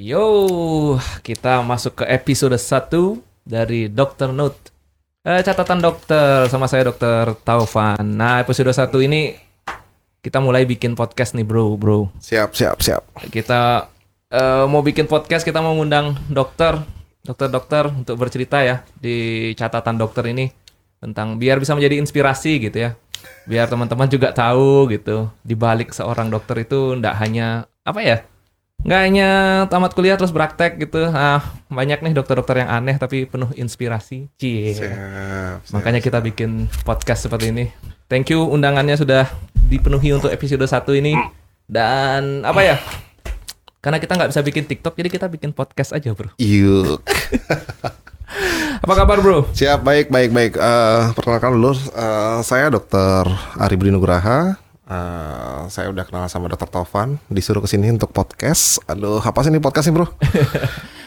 Yo, kita masuk ke episode 1 dari Dr. Note. Eh, catatan dokter sama saya Dr. Taufan. Nah, episode 1 ini kita mulai bikin podcast nih, Bro, Bro. Siap, siap, siap. Kita eh, mau bikin podcast, kita mau ngundang dokter, dokter-dokter untuk bercerita ya di catatan dokter ini tentang biar bisa menjadi inspirasi gitu ya. Biar teman-teman juga tahu gitu, di balik seorang dokter itu ndak hanya apa ya? Nggak hanya tamat kuliah terus praktek gitu. Ah, banyak nih dokter-dokter yang aneh tapi penuh inspirasi. Cie. Siap, siap. Makanya kita bikin podcast seperti ini. Thank you undangannya sudah dipenuhi untuk episode 1 ini. Dan apa ya? Karena kita nggak bisa bikin TikTok, jadi kita bikin podcast aja, bro. Yuk. Apa kabar, bro? Siap, baik, baik, baik. Eh, perkenalkan dulu, eh, saya Dokter Ari Budi Nugraha. Eh, saya udah kenal sama Dokter Tovan, disuruh ke sini untuk podcast. Aduh, apa sih ini podcast nih, bro?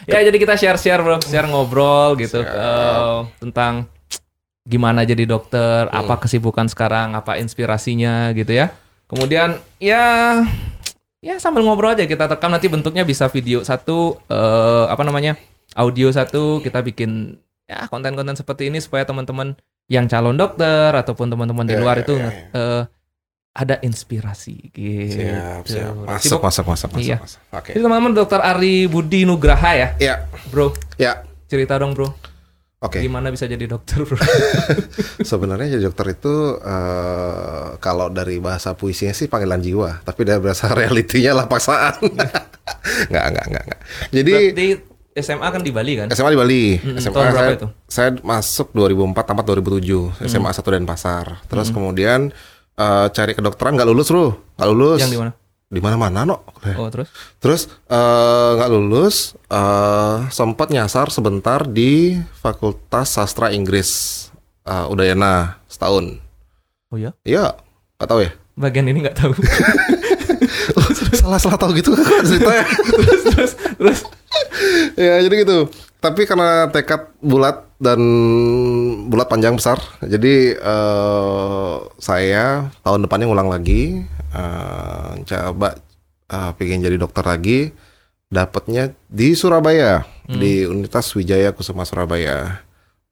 Ya, jadi kita share-share, bro. Share ngobrol gitu eh, tentang gimana jadi dokter, apa kesibukan sekarang, apa inspirasinya gitu ya. Kemudian ya ya sambil ngobrol aja kita rekam nanti bentuknya bisa video satu eh, apa namanya? audio satu kita bikin ya konten-konten seperti ini supaya teman-teman yang calon dokter ataupun teman-teman di Ya, luar ya, itu ya, eh, ada inspirasi gitu. Siap, siap. Masuk, masuk, masuk, masuk. Iya. masuk. Oke. Jadi teman-teman dokter Ari Budi Nugraha ya, Ya, bro. ya. Cerita dong bro, Oke. gimana bisa jadi dokter bro? Sebenarnya jadi dokter itu eh, kalau dari bahasa puisinya sih panggilan jiwa, tapi dari bahasa realitinya lah paksaan. Enggak, enggak, enggak, enggak. Jadi Berarti SMA kan di Bali kan? SMA di Bali. Mm-mm, SMA tahun berapa saya, itu? saya masuk 2004 tamat 2007 SMA 1 Denpasar. Terus kemudian eh, cari kedokteran nggak lulus bro, nggak lulus. Yang di mana? Di mana-mana no. Oh terus? Terus eh, nggak lulus, eh, sempat nyasar sebentar di Fakultas Sastra Inggris eh, Udayana setahun. Oh ya? Iya, nggak tahu ya. Bagian ini nggak tahu. Salah-salah tahu gitu kan ceritanya. terus terus terus. ya jadi gitu tapi karena tekad bulat dan bulat panjang besar jadi eh, saya tahun depannya ngulang lagi eh, coba eh, pengen jadi dokter lagi dapatnya di Surabaya di Universitas Wijaya Kusuma Surabaya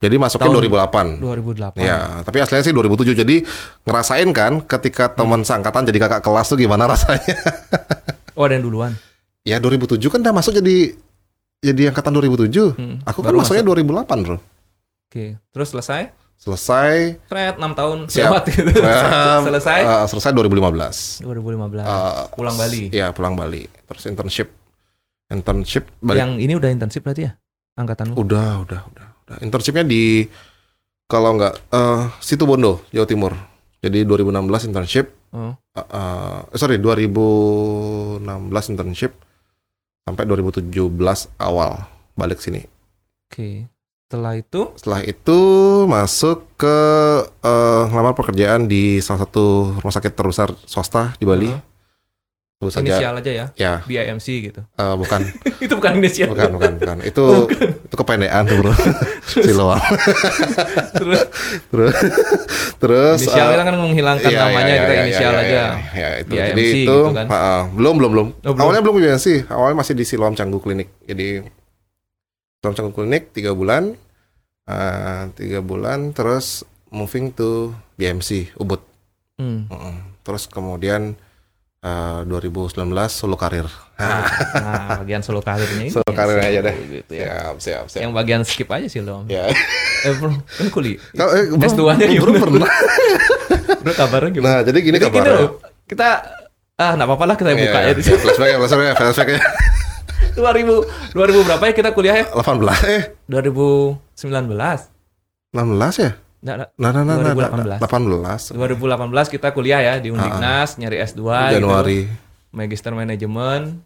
jadi masuknya Tahun 2008 2008. Ya, tapi aslinya sih 2007. Jadi ngerasain kan ketika teman sangkatan jadi kakak kelas tuh gimana rasanya? Oh ada yang duluan. Ya 2007 kan udah masuk jadi jadi angkatan 2007. Hmm, Aku kan baru masuknya 2008, Bro. Oke. Terus selesai? Selesai Thread 6 tahun Siap. lewat gitu. eh, selesai? eh, selesai 2015. 2015. Eh, Pulang Bali. Iya, pulang Bali. Terus internship. Internship balik. Yang ini udah intensif berarti ya? Angkatanmu? Udah, udah, udah, udah. Internshipnya di kalau nggak eh Situ Bondo, Jawa Timur. Jadi 2016 internship. Oh. eh, eh, sorry 2016 internship sampai 2017 awal balik sini. Oke. Setelah itu Setelah itu masuk ke eh, ngelamar pekerjaan di salah satu rumah sakit terbesar swasta di Bali. Saja inisial aja ya, ya BIMC gitu. eh, bukan itu bukan inisial. bukan bukan bukan itu Oh, itu kependekan tuh bro Siloam Terus terus terus inisial eh, kita kan menghilangkan iya, namanya iya, kita iya, inisial iya, aja. iya, iya, itu BIMC jadi itu gitu kan. ah. belum belum belum Oh, belum. awalnya belum BIMC awalnya masih di Siloam Canggu Klinik jadi Siloam Canggu Klinik tiga bulan ah, tiga bulan terus moving to BMC Ubud Hmm. Mm-mm. terus kemudian eh, 2019 solo karir Nah, bagian solo karirnya ini. Solo karirnya aja deh. Gitu ya. siap siap siap Yang bagian skip aja sih lo. ya Eh bro, kan kuliah. Eh, S2-nya bro, gimana? pernah Bro kabarnya gimana? nah jadi gini Jadi gini kabarnya loh, kita ah nggak apa-apa lah kita buka Iya, ya iya. flashback ya flashback ya flashback ya 2000 2000 berapa ya kita kuliah ya? 18 eh 2019. 16 ya nah nah nah, nah, 2018. 18 2018 kita kuliah ya di Undiknas nyari S2 Januari gitu. Magister Manajemen.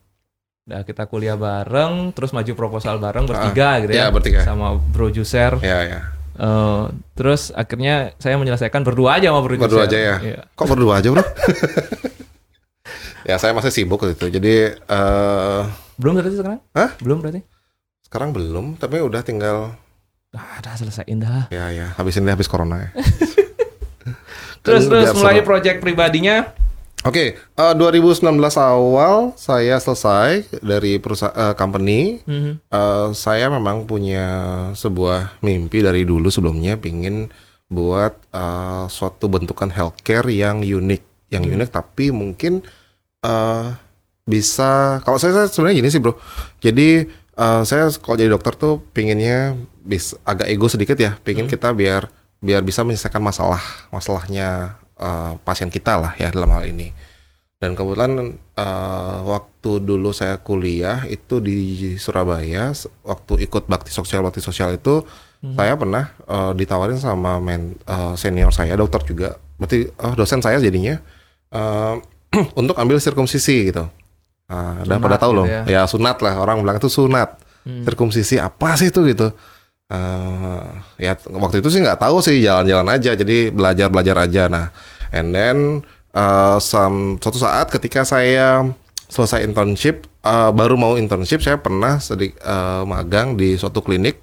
Nah, kita kuliah bareng, terus maju proposal bareng bertiga gitu ya. Iya, bertiga. Sama Bro Juser. ya ya Eh, terus akhirnya saya menyelesaikan berdua aja sama Bro berdua Juser. aja ya Iya. kok berdua aja bro ya saya masih sibuk gitu jadi eh Belum berarti sekarang? Hah? Belum berarti? sekarang belum tapi udah tinggal Ah, dah selesaiin dah. ya ya habis ini habis corona ya Terus Kan terus mulai seru. project pribadinya Oke, eh, 2019 awal saya selesai dari perusahaan company. Mhm. Eh, saya memang punya sebuah mimpi dari dulu sebelumnya, pingin buat eh, suatu bentukan healthcare yang unik, yang unik tapi mungkin eh bisa. Kalau saya, saya sebenarnya gini sih bro. Jadi eh, saya kalau jadi dokter tuh pinginnya bis agak ego sedikit ya, pingin kita biar biar bisa menyelesaikan masalah masalahnya eh, pasien kita lah ya dalam hal ini. Dan kebetulan eh, waktu dulu saya kuliah itu di Surabaya, waktu ikut bakti sosial bakti sosial itu saya pernah eh, ditawarin sama men, eh, senior saya dokter juga, berarti eh, dosen saya jadinya eh, untuk ambil sirkumsisi gitu. Ah, dan Sunat pada tahu gitu loh, ya. ya sunat lah orang bilang itu sunat. Hmm. Sirkumsisi apa sih itu gitu? Eh, ya waktu itu sih nggak tahu sih jalan-jalan aja, jadi belajar belajar aja. Nah, and then eh, some- suatu saat ketika saya selesai internship, eh, baru mau internship, saya pernah sedik eh, magang di suatu klinik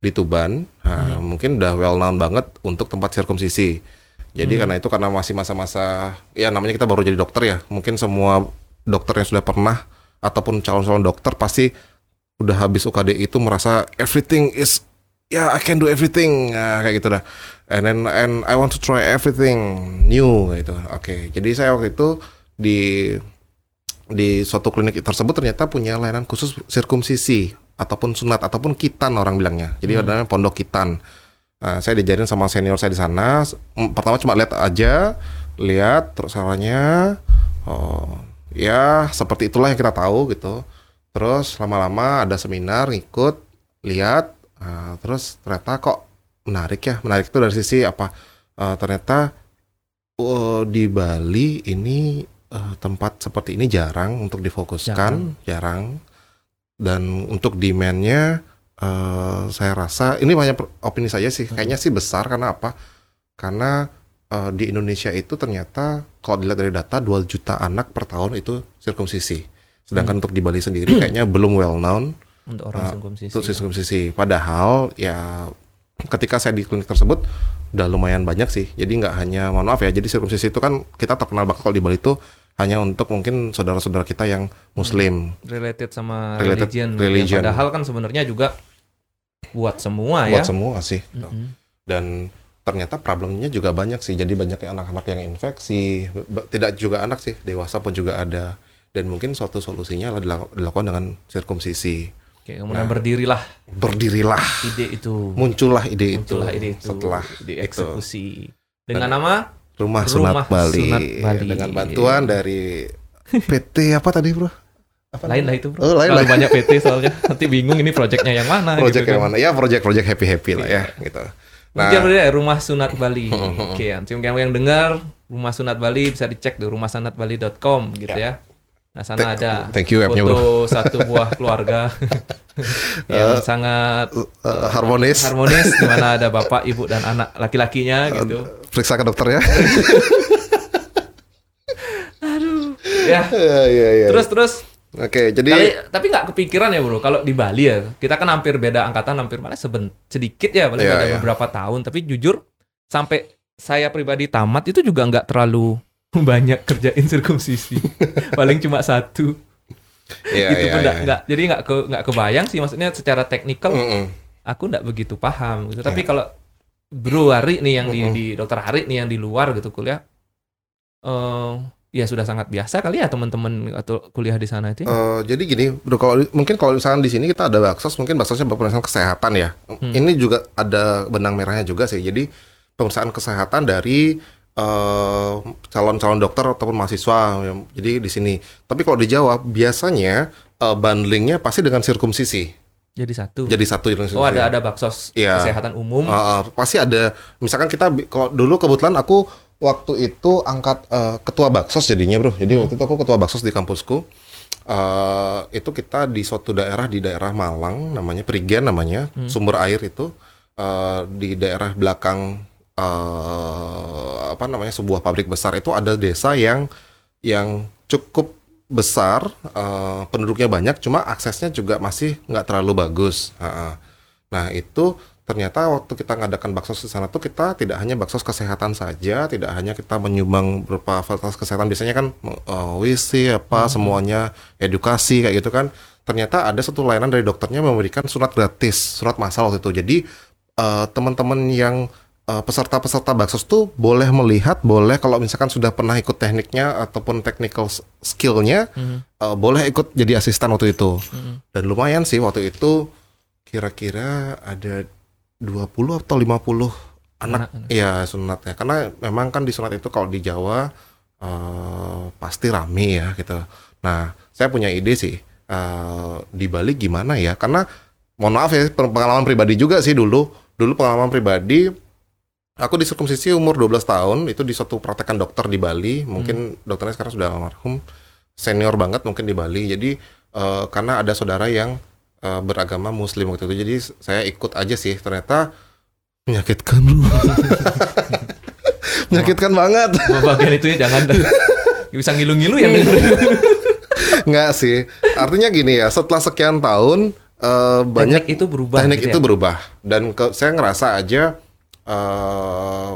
di Tuban. Nah, Mungkin udah well known banget untuk tempat sirkumsisi. Jadi karena itu karena masih masa-masa ya namanya kita baru jadi dokter ya. Mungkin semua dokter yang sudah pernah ataupun calon-calon dokter pasti udah habis UKD itu merasa everything is ya I can do everything Nah, kayak gitu dah. And then and I want to try everything new gitu. Oke, jadi saya waktu itu di di suatu klinik tersebut ternyata punya layanan khusus sirkumsisi ataupun sunat ataupun kitan orang bilangnya. Jadi ada namanya pondok kitan. Nah, saya diajarin sama senior saya di sana. S- m- Pertama cuma lihat aja, lihat terus caranya. Oh, ya seperti itulah yang kita tahu gitu. Terus lama-lama ada seminar, ngikut, lihat, ah, terus ternyata kok menarik ya. Menarik itu dari sisi apa? Eh, ternyata oh, di Bali ini eh, tempat seperti ini jarang untuk difokuskan, jarang. Dan untuk demand-nya eh, saya rasa ini banyak opini saya sih, kayaknya sih besar karena apa? Karena eh, di Indonesia itu ternyata kalau dilihat dari data 2 juta anak per tahun itu sirkumsisi. Sedangkan untuk di Bali sendiri kayaknya belum well known Untuk orang Ah, sirkumsisi. untuk sirkumsisi. Padahal ya ketika saya di klinik tersebut udah lumayan banyak sih. Jadi nggak hanya mohon maaf ya. Jadi sirkumsisi itu kan kita terkenal banget kalau di Bali itu hanya untuk mungkin saudara-saudara kita yang muslim. related sama religion. gitu ya. religion. Padahal kan sebenarnya juga buat semua Buat ya. semua sih. Mm-mm. Dan ternyata problemnya juga banyak sih. Jadi banyak yang anak-anak yang infeksi. Tidak juga anak sih, dewasa pun juga ada. Dan mungkin suatu solusinya adalah dilak- dilakukan dengan sirkumsisi. Oke, kemudian Nah. berdirilah Berdirilah, ide itu. muncullah ide itu. Muncullah ide itu setelah dieksekusi. Dengan nama Rumah Rumah Sunat Bali. Sunat Bali. dengan bantuan dari PT apa tadi bro? Apa lain lah itu bro. Oh, lain Kalau lah. banyak PT soalnya nanti bingung ini proyeknya yang mana. Project gitu yang kan. mana? Ya project-project happy happy lah ya gitu. Nah, berdiri ya, Rumah Sunat Bali. Oke, nanti yang yang dengar Rumah Sunat Bali bisa dicek di rumahsunatbali.com gitu ya. Nah, sana Thank- ada thank you webnya, foto satu buah keluarga yang sangat uh, harmonis. harmonis di mana ada bapak, ibu dan anak laki-lakinya gitu. Periksa ke dokter ya. Ya. Iya iya iya. Terus terus Oke, jadi Kali, tapi nggak kepikiran ya bro, kalau di Bali ya, kita kan hampir beda angkatan, hampir malah seben, sedikit ya, paling Iya, beda iya. beberapa tahun. Tapi jujur, sampai saya pribadi tamat itu juga nggak terlalu banyak kerjain sirkumsisi, paling cuma satu. iya itu iya. pun nggak iya. nggak- jadi nggak ke nggak kebayang sih, maksudnya secara teknikal Mm-mm. aku nggak begitu paham. Gitu. Iya. Tapi kalau bro Hari nih yang di, Mm-mm. di dokter Hari nih yang di luar gitu kuliah, eh ya sudah sangat biasa kali ya teman-teman atau kuliah di sana itu. ya? Eh, jadi gini, bro, kalau mungkin kalau misalnya di sini kita ada baksos, mungkin baksosnya pemeriksaan kesehatan ya. Hmm. Ini juga ada benang merahnya juga sih. Jadi pemeriksaan kesehatan dari eh, calon-calon dokter ataupun mahasiswa. ya. Jadi di sini. Tapi kalau di Jawa biasanya eh, bundlingnya pasti dengan sirkumsisi. Jadi satu. Jadi satu sirkumsisi. Oh ada ada baksos Iya. kesehatan umum. Uh, uh, pasti ada misalkan kita kalau dulu kebetulan aku waktu itu angkat uh, ketua baksos jadinya bro jadi waktu itu aku ketua baksos di kampusku Uh, itu kita di suatu daerah di daerah Malang namanya Prigen namanya sumber air itu uh, di daerah belakang uh, apa namanya sebuah pabrik besar itu ada desa yang yang cukup besar uh, penduduknya banyak cuma aksesnya juga masih nggak terlalu bagus. Uh, uh. Nah itu ternyata waktu kita ngadakan baksos di sana tuh kita tidak hanya baksos kesehatan saja, tidak hanya kita menyumbang beberapa fasilitas kesehatan biasanya kan uh, WC apa semuanya edukasi kayak gitu kan. Ternyata ada satu layanan dari dokternya memberikan surat gratis, surat masal waktu itu. Jadi uh, teman-teman yang uh, peserta-peserta baksos tuh boleh melihat, boleh kalau misalkan sudah pernah ikut tekniknya ataupun technical skillnya, uh, boleh ikut jadi asisten waktu itu. Dan lumayan sih waktu itu kira-kira ada 20 atau 50 anak Anak-anak. ya sunatnya. Karena memang kan di sunat itu kalau di Jawa eh, pasti rame ya gitu. Nah, saya punya ide sih eh, di Bali gimana ya? Karena mohon maaf ya pengalaman pribadi juga sih dulu. Dulu pengalaman pribadi aku diserkumsisi umur 12 tahun itu di suatu praktekan dokter di Bali. Mungkin dokternya sekarang sudah almarhum senior banget mungkin di Bali. Jadi eh, karena ada saudara yang eh, beragama Muslim waktu itu, jadi saya ikut aja sih. Ternyata menyakitkan bro, menyakitkan banget. Bagian itu ya jangan. Bisa ngilu-ngilu ya. Nggak sih. Artinya gini ya, setelah sekian tahun eh, banyak Teknik itu berubah teknik gitu itu ya? berubah dan ke- saya ngerasa aja eh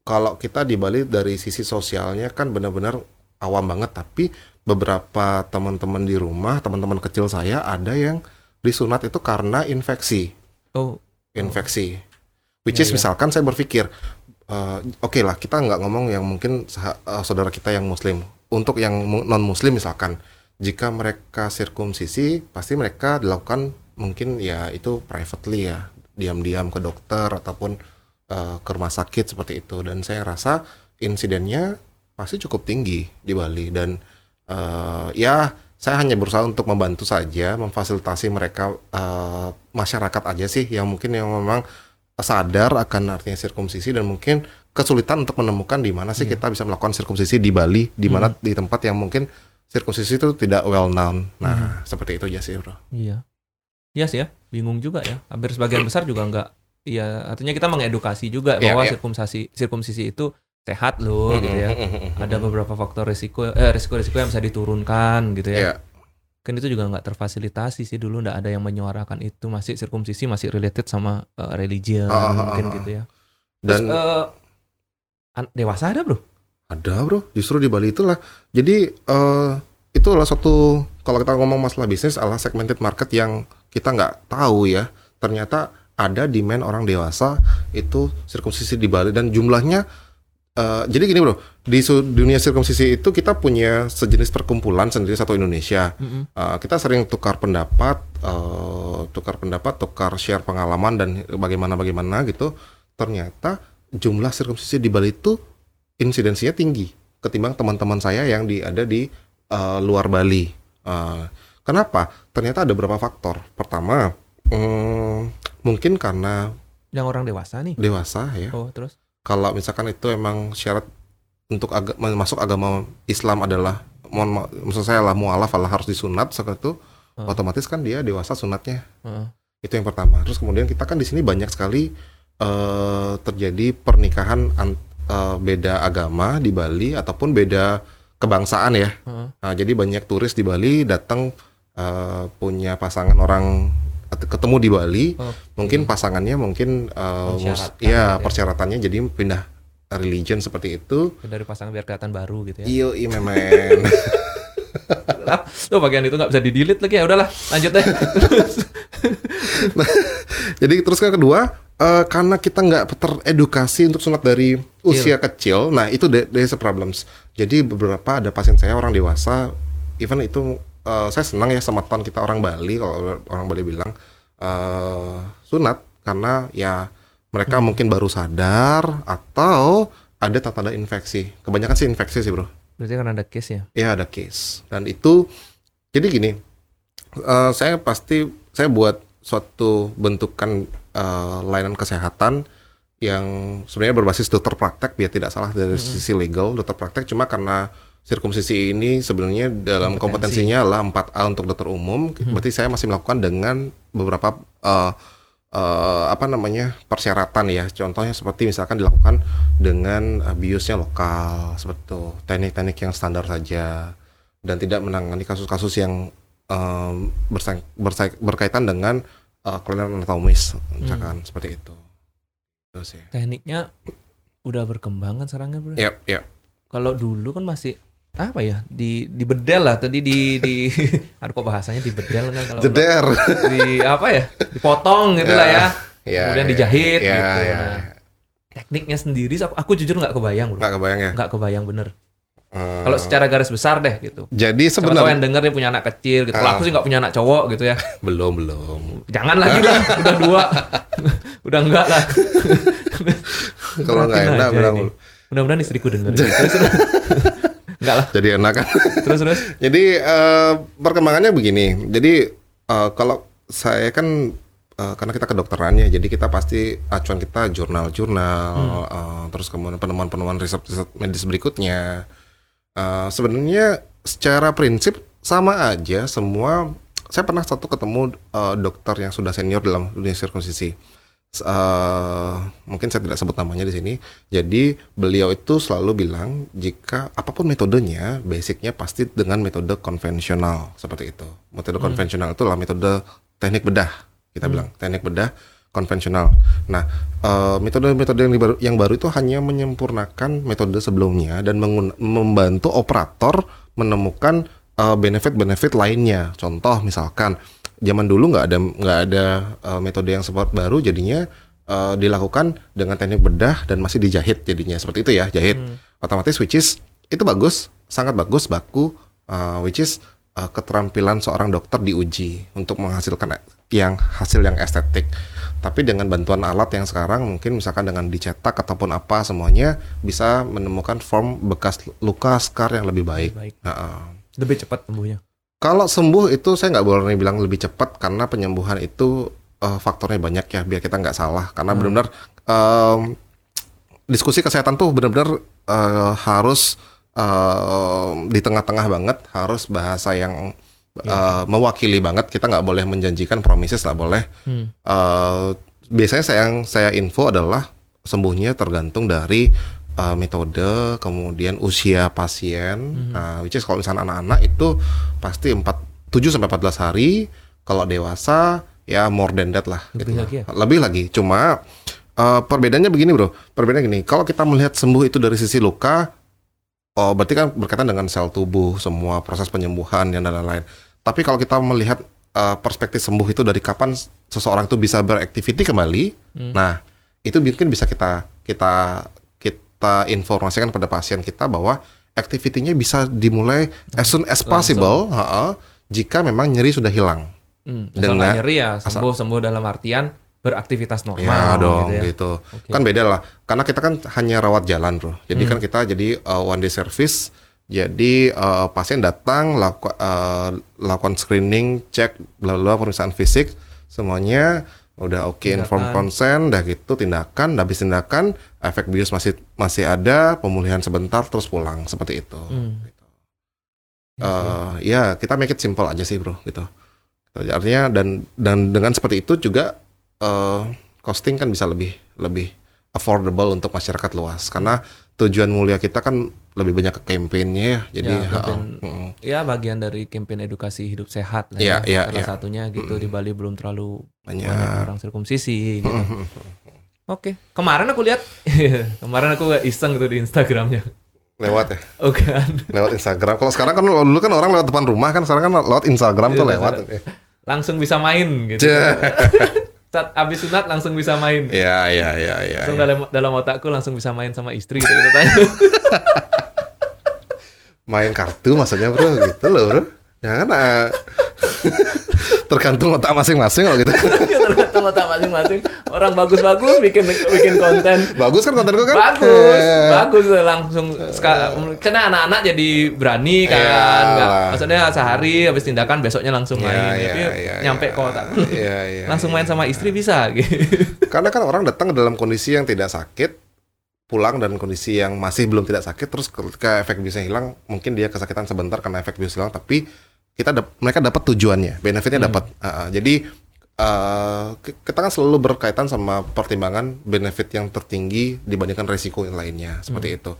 kalau kita di Bali dari sisi sosialnya kan benar-benar awam banget tapi beberapa teman-teman di rumah teman-teman kecil saya ada yang disunat itu karena infeksi. Oh, infeksi. Which Iya, is iya. misalkan saya berpikir eh, oke lah kita nggak ngomong yang mungkin eh, saudara kita yang muslim. Untuk yang non muslim misalkan jika mereka sirkumsisi pasti mereka dilakukan mungkin ya itu privately ya. Diam-diam ke dokter ataupun eh, ke rumah sakit seperti itu. Dan saya rasa insidennya pasti cukup tinggi di Bali. Dan eh, ya saya hanya berusaha untuk membantu saja memfasilitasi mereka eh, masyarakat aja sih yang mungkin yang memang sadar akan artinya sirkumsisi dan mungkin kesulitan untuk menemukan di mana sih kita bisa melakukan sirkumsisi di Bali di mana di tempat yang mungkin sirkumsisi itu tidak well known. Nah, seperti itu aja sih, Bro. iya. Iya sih ya, bingung juga ya. Hampir sebagian besar juga enggak Iya, artinya kita mengedukasi juga Iya, bahwa iya. sirkumsasi sirkumsisi itu sehat loh gitu ya. Ada beberapa faktor risiko eh risiko-risiko yang bisa diturunkan gitu ya. Iya. Kan itu juga nggak terfasilitasi sih dulu nggak ada yang menyuarakan itu masih sirkumsisi masih related sama eh, religion Ah, ah, ah, mungkin ah. gitu ya. Terus Dan eh, an- dewasa ada bro? Ada bro, justru di Bali itulah. Jadi eh itu adalah suatu kalau kita ngomong masalah bisnis adalah segmented market yang kita nggak tahu ya. Ternyata ada demand orang dewasa itu sirkumsisi di Bali dan jumlahnya eh jadi gini bro, di dunia sirkumsisi itu kita punya sejenis perkumpulan sendiri satu Indonesia. Eh, kita sering tukar pendapat, eh, tukar pendapat, tukar share pengalaman dan bagaimana bagaimana gitu. Ternyata jumlah sirkumsisi di Bali itu insidensinya tinggi ketimbang teman-teman saya yang di ada di eh, luar Bali. Eh, kenapa? Ternyata ada beberapa faktor. Pertama, mm, mungkin karena Yang orang dewasa nih. dewasa ya. Oh terus? Kalau misalkan itu emang syarat untuk aga- masuk agama Islam adalah mohon ma- maksud saya lah mualaf lah harus disunat seperti itu Hmm. otomatis kan dia dewasa sunatnya Heeh. itu yang pertama terus kemudian kita kan di sini banyak sekali eh, terjadi pernikahan an- eh, beda agama di Bali ataupun beda kebangsaan ya Heeh. Nah, jadi banyak turis di Bali datang eh, punya pasangan orang ketemu di Bali Oh, mungkin pasangannya mungkin eh, mus- ya ya. persyaratannya jadi pindah religion seperti itu dari pasangan biar kelihatan baru gitu ya. iyo iya men Tuh bagian itu nggak bisa di delete lagi ya udahlah lanjut deh. jadi terus yang kedua eh, karena kita nggak teredukasi untuk sunat dari usia kecil nah itu there there is a problems jadi beberapa ada pasien saya orang dewasa even itu eh, saya senang ya sama teman kita orang Bali kalau orang Bali bilang eh, sunat. Karena ya mereka mungkin baru sadar atau ada tanda-tanda infeksi. Kebanyakan sih infeksi sih bro. Berarti kan ada case ya. ya ada case. Dan itu jadi gini eh, saya pasti saya buat suatu bentukan eh, layanan kesehatan yang sebenarnya berbasis dokter praktek biar tidak salah dari sisi legal dokter praktek. Cuma karena sirkumsisi ini sebenarnya dalam Kompetensi. kompetensinya adalah 4A untuk dokter umum berarti saya masih melakukan dengan beberapa eh, eh, apa namanya persyaratan ya contohnya seperti misalkan dilakukan dengan eh, biusnya lokal seperti itu teknik-teknik yang standar saja dan tidak menangani kasus-kasus yang bersa- bersa- berkaitan dengan uh, kelainan anatomis misalkan seperti itu. Itu sih. Tekniknya udah berkembang kan sekarang kan bro? Yap, yap. Kalau dulu kan masih apa ya di di bedel lah tadi di di aduh kok bahasanya di bedel kan kalau Jeder. di apa ya dipotong gitu lah ya Ya, kemudian ya, dijahit ya, gitu ya. Nah, tekniknya sendiri aku, aku jujur nggak kebayang bro Nggak kebayang ya. nggak kebayang bener Eh, kalau secara garis besar deh gitu jadi sebenarnya yang denger dia punya anak kecil gitu. Kalau Ah. aku sih nggak punya anak cowok gitu ya. belum belum. Jangan lagi lah, udah dua. udah enggak lah. Kalau nggak enak. Mudah-mudahan istriku denger. Terus, terus. Enggak lah. jadi enak kan. Terus terus. Jadi eh, perkembangannya begini. Jadi eh, kalau saya kan eh, karena kita kedokteran ya, jadi kita pasti acuan kita jurnal-jurnal, eh, terus kemudian penemuan-penemuan riset-riset medis berikutnya. Eh, Sebenarnya secara prinsip sama aja semua. Saya pernah satu ketemu eh, dokter yang sudah senior dalam dunia sirkumsisi. Eh, mungkin saya tidak sebut namanya di sini. Jadi beliau itu selalu bilang jika apa pun metodenya, basicnya pasti dengan metode konvensional seperti itu. Metode konvensional itu adalah metode teknik bedah kita bilang teknik bedah konvensional. Nah, eh, metode-metode yang baru yang baru itu hanya menyempurnakan metode sebelumnya dan membantu operator menemukan eh, benefit-benefit lainnya. Contoh misalkan zaman dulu nggak ada nggak ada eh, metode yang seperti baru jadinya eh, dilakukan dengan teknik bedah dan masih dijahit jadinya seperti itu ya jahit otomatis which is itu bagus sangat bagus baku eh, which is eh, keterampilan seorang dokter diuji untuk menghasilkan yang hasil yang estetik tapi dengan bantuan alat yang sekarang mungkin misalkan dengan dicetak ataupun apa semuanya bisa menemukan form bekas luka scar yang lebih baik. Baik. Nah, Lebih cepat sembuhnya. Kalau sembuh itu saya nggak boleh bilang lebih cepat karena penyembuhan itu eh, faktornya banyak ya biar kita nggak salah. Karena benar-benar em, diskusi kesehatan tuh benar-benar eh, harus em, di tengah-tengah banget harus bahasa yang eh, mewakili banget. Kita nggak boleh menjanjikan promises nggak boleh. Hmm. Eh, biasanya saya yang saya info adalah sembuhnya tergantung dari eh, metode, kemudian usia pasien. Nah, which is kalau misalnya anak-anak itu pasti 4 7 sampai 14 hari. Kalau dewasa ya more than that lah. Lebih gitu lagi ya? Lebih lagi. Cuma eh, perbedaannya begini, Bro. Perbedaannya gini, kalau kita melihat sembuh itu dari sisi luka Oh, berarti kan berkaitan dengan sel tubuh, semua proses penyembuhan dan lain-lain. Tapi kalau kita melihat uh, perspektif sembuh itu dari kapan seseorang itu bisa beraktiviti kembali, nah itu mungkin bisa kita kita kita informasikan pada pasien kita bahwa aktivitinya bisa dimulai as soon as possible, ha-ha, jika memang nyeri sudah hilang. Hmm. Dengan- nyeri ya sembuh sembuh dalam artian beraktivitas normal. Ya dong gitu ya. gitu. Kan beda lah. Karena kita kan hanya rawat jalan, Bro. Jadi Hmm. kan kita jadi uh, one day service. Jadi uh, pasien datang laku, uh, lakukan screening, cek bla bla pemeriksaan fisik semuanya udah oke inform consent dah gitu tindakan habis tindakan efek bius masih masih ada pemulihan sebentar terus pulang seperti itu. Hmm. Gitu. Eh, ya kita make it simple aja sih bro gitu. Artinya dan dan dengan seperti itu juga eh, costing kan bisa lebih lebih affordable untuk masyarakat luas. Karena tujuan mulia kita kan lebih banyak ke campaignnya ya jadi Ya, campaign- mm, Ya bagian dari kampanye edukasi hidup sehat lah Iya, ya. iya, Salah iya. satunya gitu di Bali belum terlalu banyak banyak orang sirkumsisi gitu. Oke, kemarin aku lihat kemarin aku iseng gitu di Instagramnya. lewat ya Oh kan, lewat Instagram kalau sekarang kan dulu kan orang lewat depan rumah kan sekarang kan lewat Instagram tuh Iya, lewat langsung bisa main gitu. Saat abis sunat langsung bisa main. ya ya ya ya, Langsung ya. dalam dalam otakku langsung bisa main sama istri gitu, gitu tanya. Main kartu maksudnya bro gitu loh bro jangan ah. tergantung otak masing-masing kalau gitu Tergantung otak masing-masing. Orang bagus-bagus bikin bikin konten. bagus kan kontenku kan Bagus, Eh. bagus langsung ska- karena anak-anak jadi berani kan, Iya nggak, maksudnya sehari habis tindakan besoknya langsung Iya, main, iya, tapi iya, nyampe iya. ke otak, Iya, iya, langsung iya. main sama istri bisa gitu. karena kan orang datang dalam kondisi yang tidak sakit pulang dan kondisi yang masih belum tidak sakit terus ketika efek biusnya hilang mungkin dia kesakitan sebentar karena efek bius hilang tapi kita dap- mereka dapat tujuannya benefitnya dapat. Ah, ah. jadi eh, ki- kita kan selalu berkaitan sama pertimbangan benefit yang tertinggi dibandingkan resiko yang lainnya seperti itu.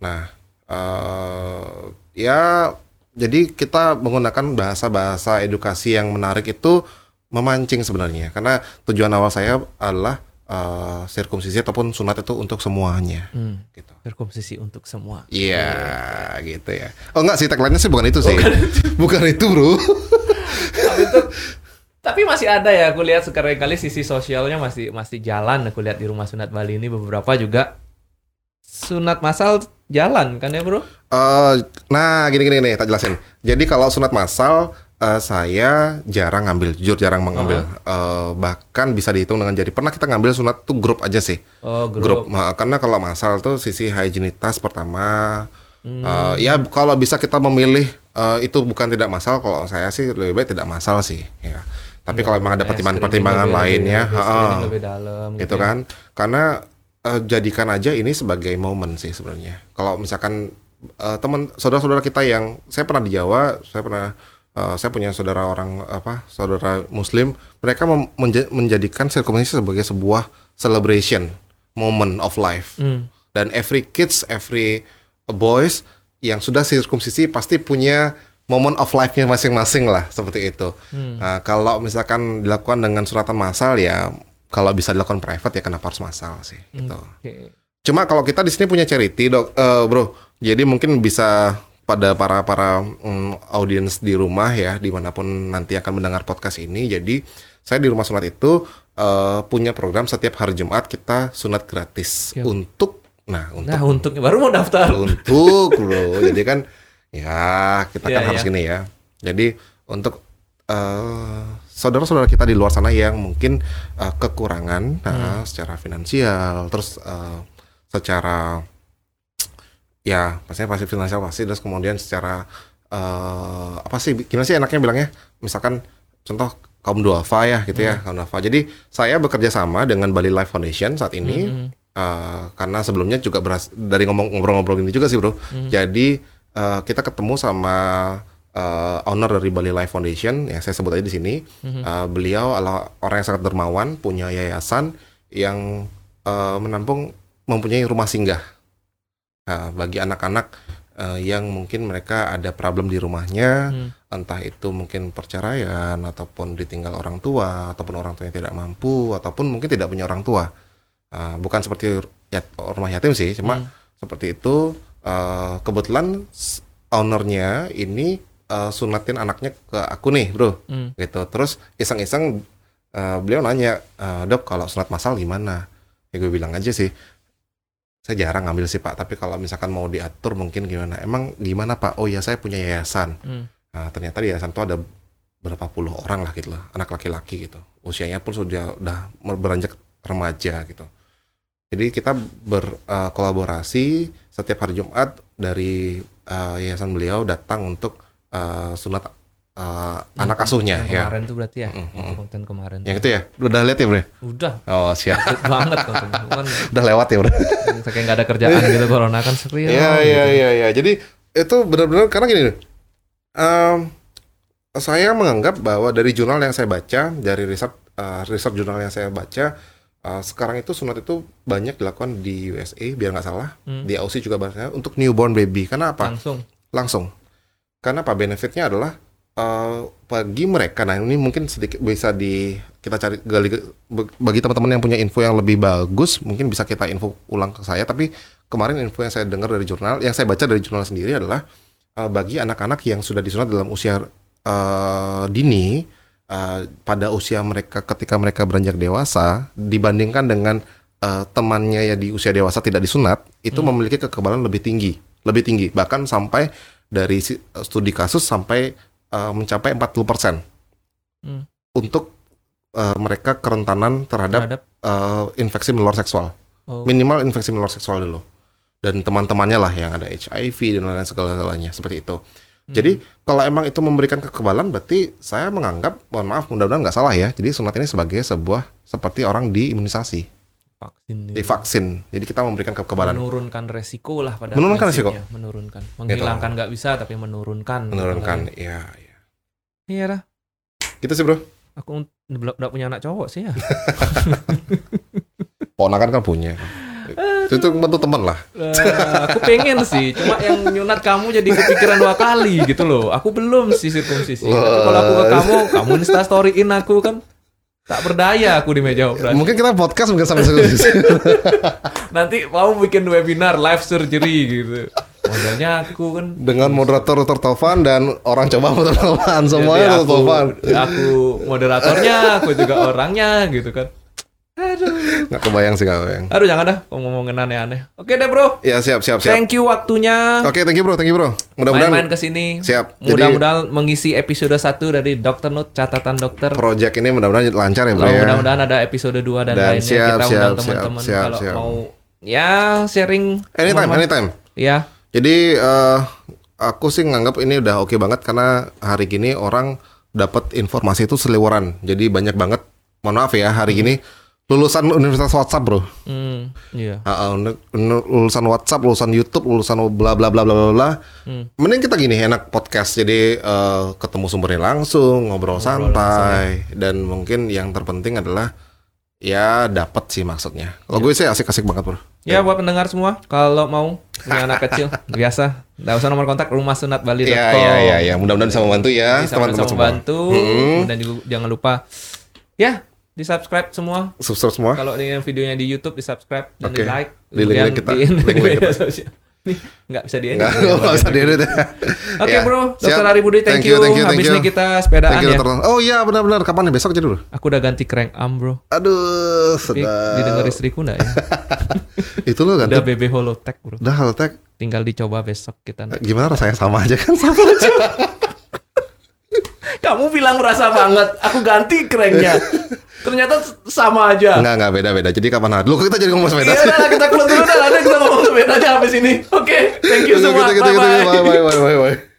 Nah eh, ya jadi kita menggunakan bahasa-bahasa edukasi yang menarik itu memancing sebenarnya karena tujuan awal saya adalah uh, sirkumsisi ataupun sunat itu untuk semuanya Hmm. gitu. Sirkumsisi untuk semua. Iya, gitu ya. Oh enggak sih tagline-nya sih bukan itu sih. Bukan itu, Bro. tapi itu tapi masih ada ya aku lihat sekarang kali sisi sosialnya masih masih jalan aku lihat di rumah sunat Bali ini beberapa juga sunat masal jalan kan ya bro Eh, nah, gini-gini nih, tak jelasin. Jadi kalau sunat massal eh, saya jarang ngambil, jujur jarang mengambil. Eh, bahkan bisa dihitung dengan jari. Pernah kita ngambil sunat tuh grup aja sih. oh Grup. grup, Nah, karena kalau massal tuh sisi higienitas pertama. Hmm. Eh, ya kalau bisa kita memilih eh, itu bukan tidak masal. Kalau saya sih lebih baik tidak masal sih. Ya. Tapi kalau memang ada Eh, pertimbangan-pertimbangan lainnya, lebih- heeh screening lebih dalam gitu ya. kan karena eh, jadikan aja ini sebagai momen sih sebenarnya kalau misalkan eh, teman saudara-saudara kita yang saya pernah di Jawa saya pernah eh, saya punya saudara orang apa saudara Muslim mereka menja- menjadikan sirkumsisi sebagai sebuah celebration moment of life Hmm. dan every kids every boys yang sudah sirkumsisi pasti punya moment of life-nya masing-masing lah seperti itu. Nah, kalau misalkan dilakukan dengan suratan massal ya kalau bisa dilakukan private ya kenapa harus massal sih gitu. Oke. Cuma kalau kita di sini punya charity, Dok, eh, Bro. Jadi mungkin bisa pada para para mm, audiens di rumah ya, di mana pun nanti akan mendengar podcast ini. Jadi saya di rumah sunat itu eh, punya program setiap hari Jumat kita sunat gratis Siap. untuk nah untuk nah untuknya baru mau daftar untuk bro jadi kan ya kita kan Iya, harus gini ya jadi untuk eh, saudara-saudara kita di luar sana yang mungkin eh, kekurangan Hmm. nah, secara finansial terus eh, secara ya pastinya pasti finansial pasti. Terus kemudian secara eh, apa sih gimana sih enaknya bilangnya? Misalkan contoh kaum duafa ya gitu ya kaum duafa. Jadi saya bekerja sama dengan Bali Life Foundation saat ini Hmm. Eh, karena sebelumnya juga beras dari ngomong ngobrol-ngobrol gini juga sih bro. Jadi eh, kita ketemu sama eh, owner dari Bali Life Foundation, ya saya sebut aja di sini. Eh, beliau adalah orang yang sangat dermawan, punya yayasan yang eh, menampung mempunyai rumah singgah Nah, bagi anak-anak eh, yang mungkin mereka ada problem di rumahnya, Hmm. entah itu mungkin perceraian ataupun ditinggal orang tua ataupun orang tuanya tidak mampu ataupun mungkin tidak punya orang tua. Uh, bukan seperti yat- rumah yatim sih, cuma Hmm. seperti itu. uh, kebetulan ownernya ini uh, sunatin anaknya ke aku nih, bro. Hmm. Gitu. Terus iseng-iseng uh, beliau nanya, "Uh, dok kalau sunat masal gimana? Ya gue bilang aja sih, saya jarang ngambil sih pak. Tapi kalau misalkan mau diatur mungkin gimana? Emang gimana pak? Oh ya saya punya yayasan. Hmm. Nah, ternyata di yayasan itu ada berapa puluh orang lah gitu lah, anak laki-laki gitu. Usianya pun sudah udah beranjak remaja gitu. Jadi kita berkolaborasi setiap hari Jumat dari eh, yayasan beliau datang untuk eh, sunat eh, anak asuhnya ya. kemarin tuh berarti ya Mm, mm. konten kemarin Yang itu ya, udah lihat ya bre? udah Oh siap, banget konten kan udah lewat ya bre? kayak nggak ada kerjaan gitu corona kan serius Iya gitu. iya iya iya. Jadi itu benar-benar karena gini, em, saya menganggap bahwa dari jurnal yang saya baca, dari riset eh, riset jurnal yang saya baca, eh, sekarang itu sunat itu banyak dilakukan di USA, biar nggak salah, Hmm. di Aussie juga banyak untuk newborn baby. Karena apa? langsung Langsung. Karena apa? Benefitnya adalah eh, bagi mereka. Nah ini mungkin sedikit bisa di kita cari gali bagi teman-teman yang punya info yang lebih bagus, mungkin bisa kita info ulang ke saya. Tapi kemarin info yang saya dengar dari jurnal, yang saya baca dari jurnal sendiri adalah eh, bagi anak-anak yang sudah disunat dalam usia eh, dini, eh, pada usia mereka ketika mereka beranjak dewasa, dibandingkan dengan eh, temannya ya di usia dewasa tidak disunat, itu memiliki kekebalan lebih tinggi, lebih tinggi, bahkan sampai dari studi kasus sampai eh, mencapai 40% Hmm. untuk eh, mereka kerentanan terhadap terhadap? eh, infeksi menular seksual. Oh, minimal infeksi menular seksual dulu. Dan teman-temannya lah yang ada HIV dan lain-lain segala-galanya seperti itu. Hmm. jadi kalau emang itu memberikan kekebalan berarti saya menganggap mohon maaf mudah-mudahan nggak salah ya. Jadi sunat ini sebagai sebuah seperti orang diimunisasi. Vaksin gitu. divaksin. Jadi kita memberikan kekebalan. Menurunkan resiko lah pada Menurunkan prinsipnya. menurunkan. Menghilangkan nggak bisa tapi menurunkan. Menurunkan ya. Iya lah gitu sih bro aku udah punya anak cowok sih ya ponakan kan punya Itu bantu teman lah. Aku pengen sih, cuma yang nyunat kamu jadi kepikiran dua kali gitu loh. Aku belum sih sirkumsisi. Tapi kalau aku ke kamu, kamu insta storyin aku kan tak berdaya aku di meja operasi. Mungkin kita podcast mungkin sampai situ. Nanti mau bikin webinar live surgery gitu. Modelnya aku kan Dengan moderator tertovan dan orang coba Tovan jadi semuanya aku, tertovan. aku moderatornya, aku juga orangnya gitu kan. Aduh. Nggak kebayang sih nggak kebayang. Aduh jangan dah ngomongin aneh-aneh. Oke deh bro. Ya siap siap siap. Thank you waktunya. Oke thank you bro, thank you bro. Mudah-mudahan Main-main ke sini. Siap. Jadi- Mudah-mudahan mengisi episode 1 dari Dokter Note catatan dokter. project ini mudah-mudahan lancar ya bro Kalau ya. mudah-mudahan ada episode 2 dan, Dan lainnya siap, kita siap, undang teman-teman kalau siap. mau ya sharing Anytime, anytime. Ya. Jadi eh, aku sih nganggap ini udah oke banget karena hari gini orang dapat informasi itu seliweran. Jadi banyak banget. Mohon maaf ya hari gini lulusan universitas WhatsApp bro. Hmm, iya. Unu- unu- lulusan WhatsApp, lulusan YouTube, lulusan bla bla bla bla bla bla. Hmm. Mending kita gini enak podcast. Jadi eh, ketemu sumbernya langsung, ngobrol, santai dan mungkin yang terpenting adalah ya dapat sih maksudnya. Kalau gue sih asik-asik banget bro. Ya buat pendengar semua, kalau mau punya anak kecil biasa, nggak usah nomor kontak rumah sunatbali.com. Iya iya iya ya. mudah-mudahan bisa membantu ya Bisa teman-teman semua. membantu dan juga jangan lupa ya di subscribe semua. Subscribe semua. Kalau ini videonya di YouTube di subscribe dan Oke. di like, Di link kita. di, Link kita. nggak bisa diedit. Enggak, nggak usah diedit ya. Oke Ya, bro, siap. Dokter Ari Budi, thank, you. thank you, thank Habis you. ini kita sepedaan Thank you, ya. Oh iya benar-benar. Kapan nih besok jadi dulu? Aku udah ganti crank arm bro. Aduh, Tapi sedap. didengar istriku nggak ya? Itu lo Udah ganti. BB Holotech bro. Udah Haltek. Tinggal dicoba besok kita. Gimana rasanya sama aja kan? Sama Kamu bilang merasa banget, aku ganti cranknya. Ternyata sama aja. Enggak, enggak beda-beda. Jadi kapan hari? Lu kita jadi ngomong sepeda. Iya udah kita keluar dulu dah, nanti kita ngomong sepeda aja habis ini. Oke, thank you semua. Bye-bye.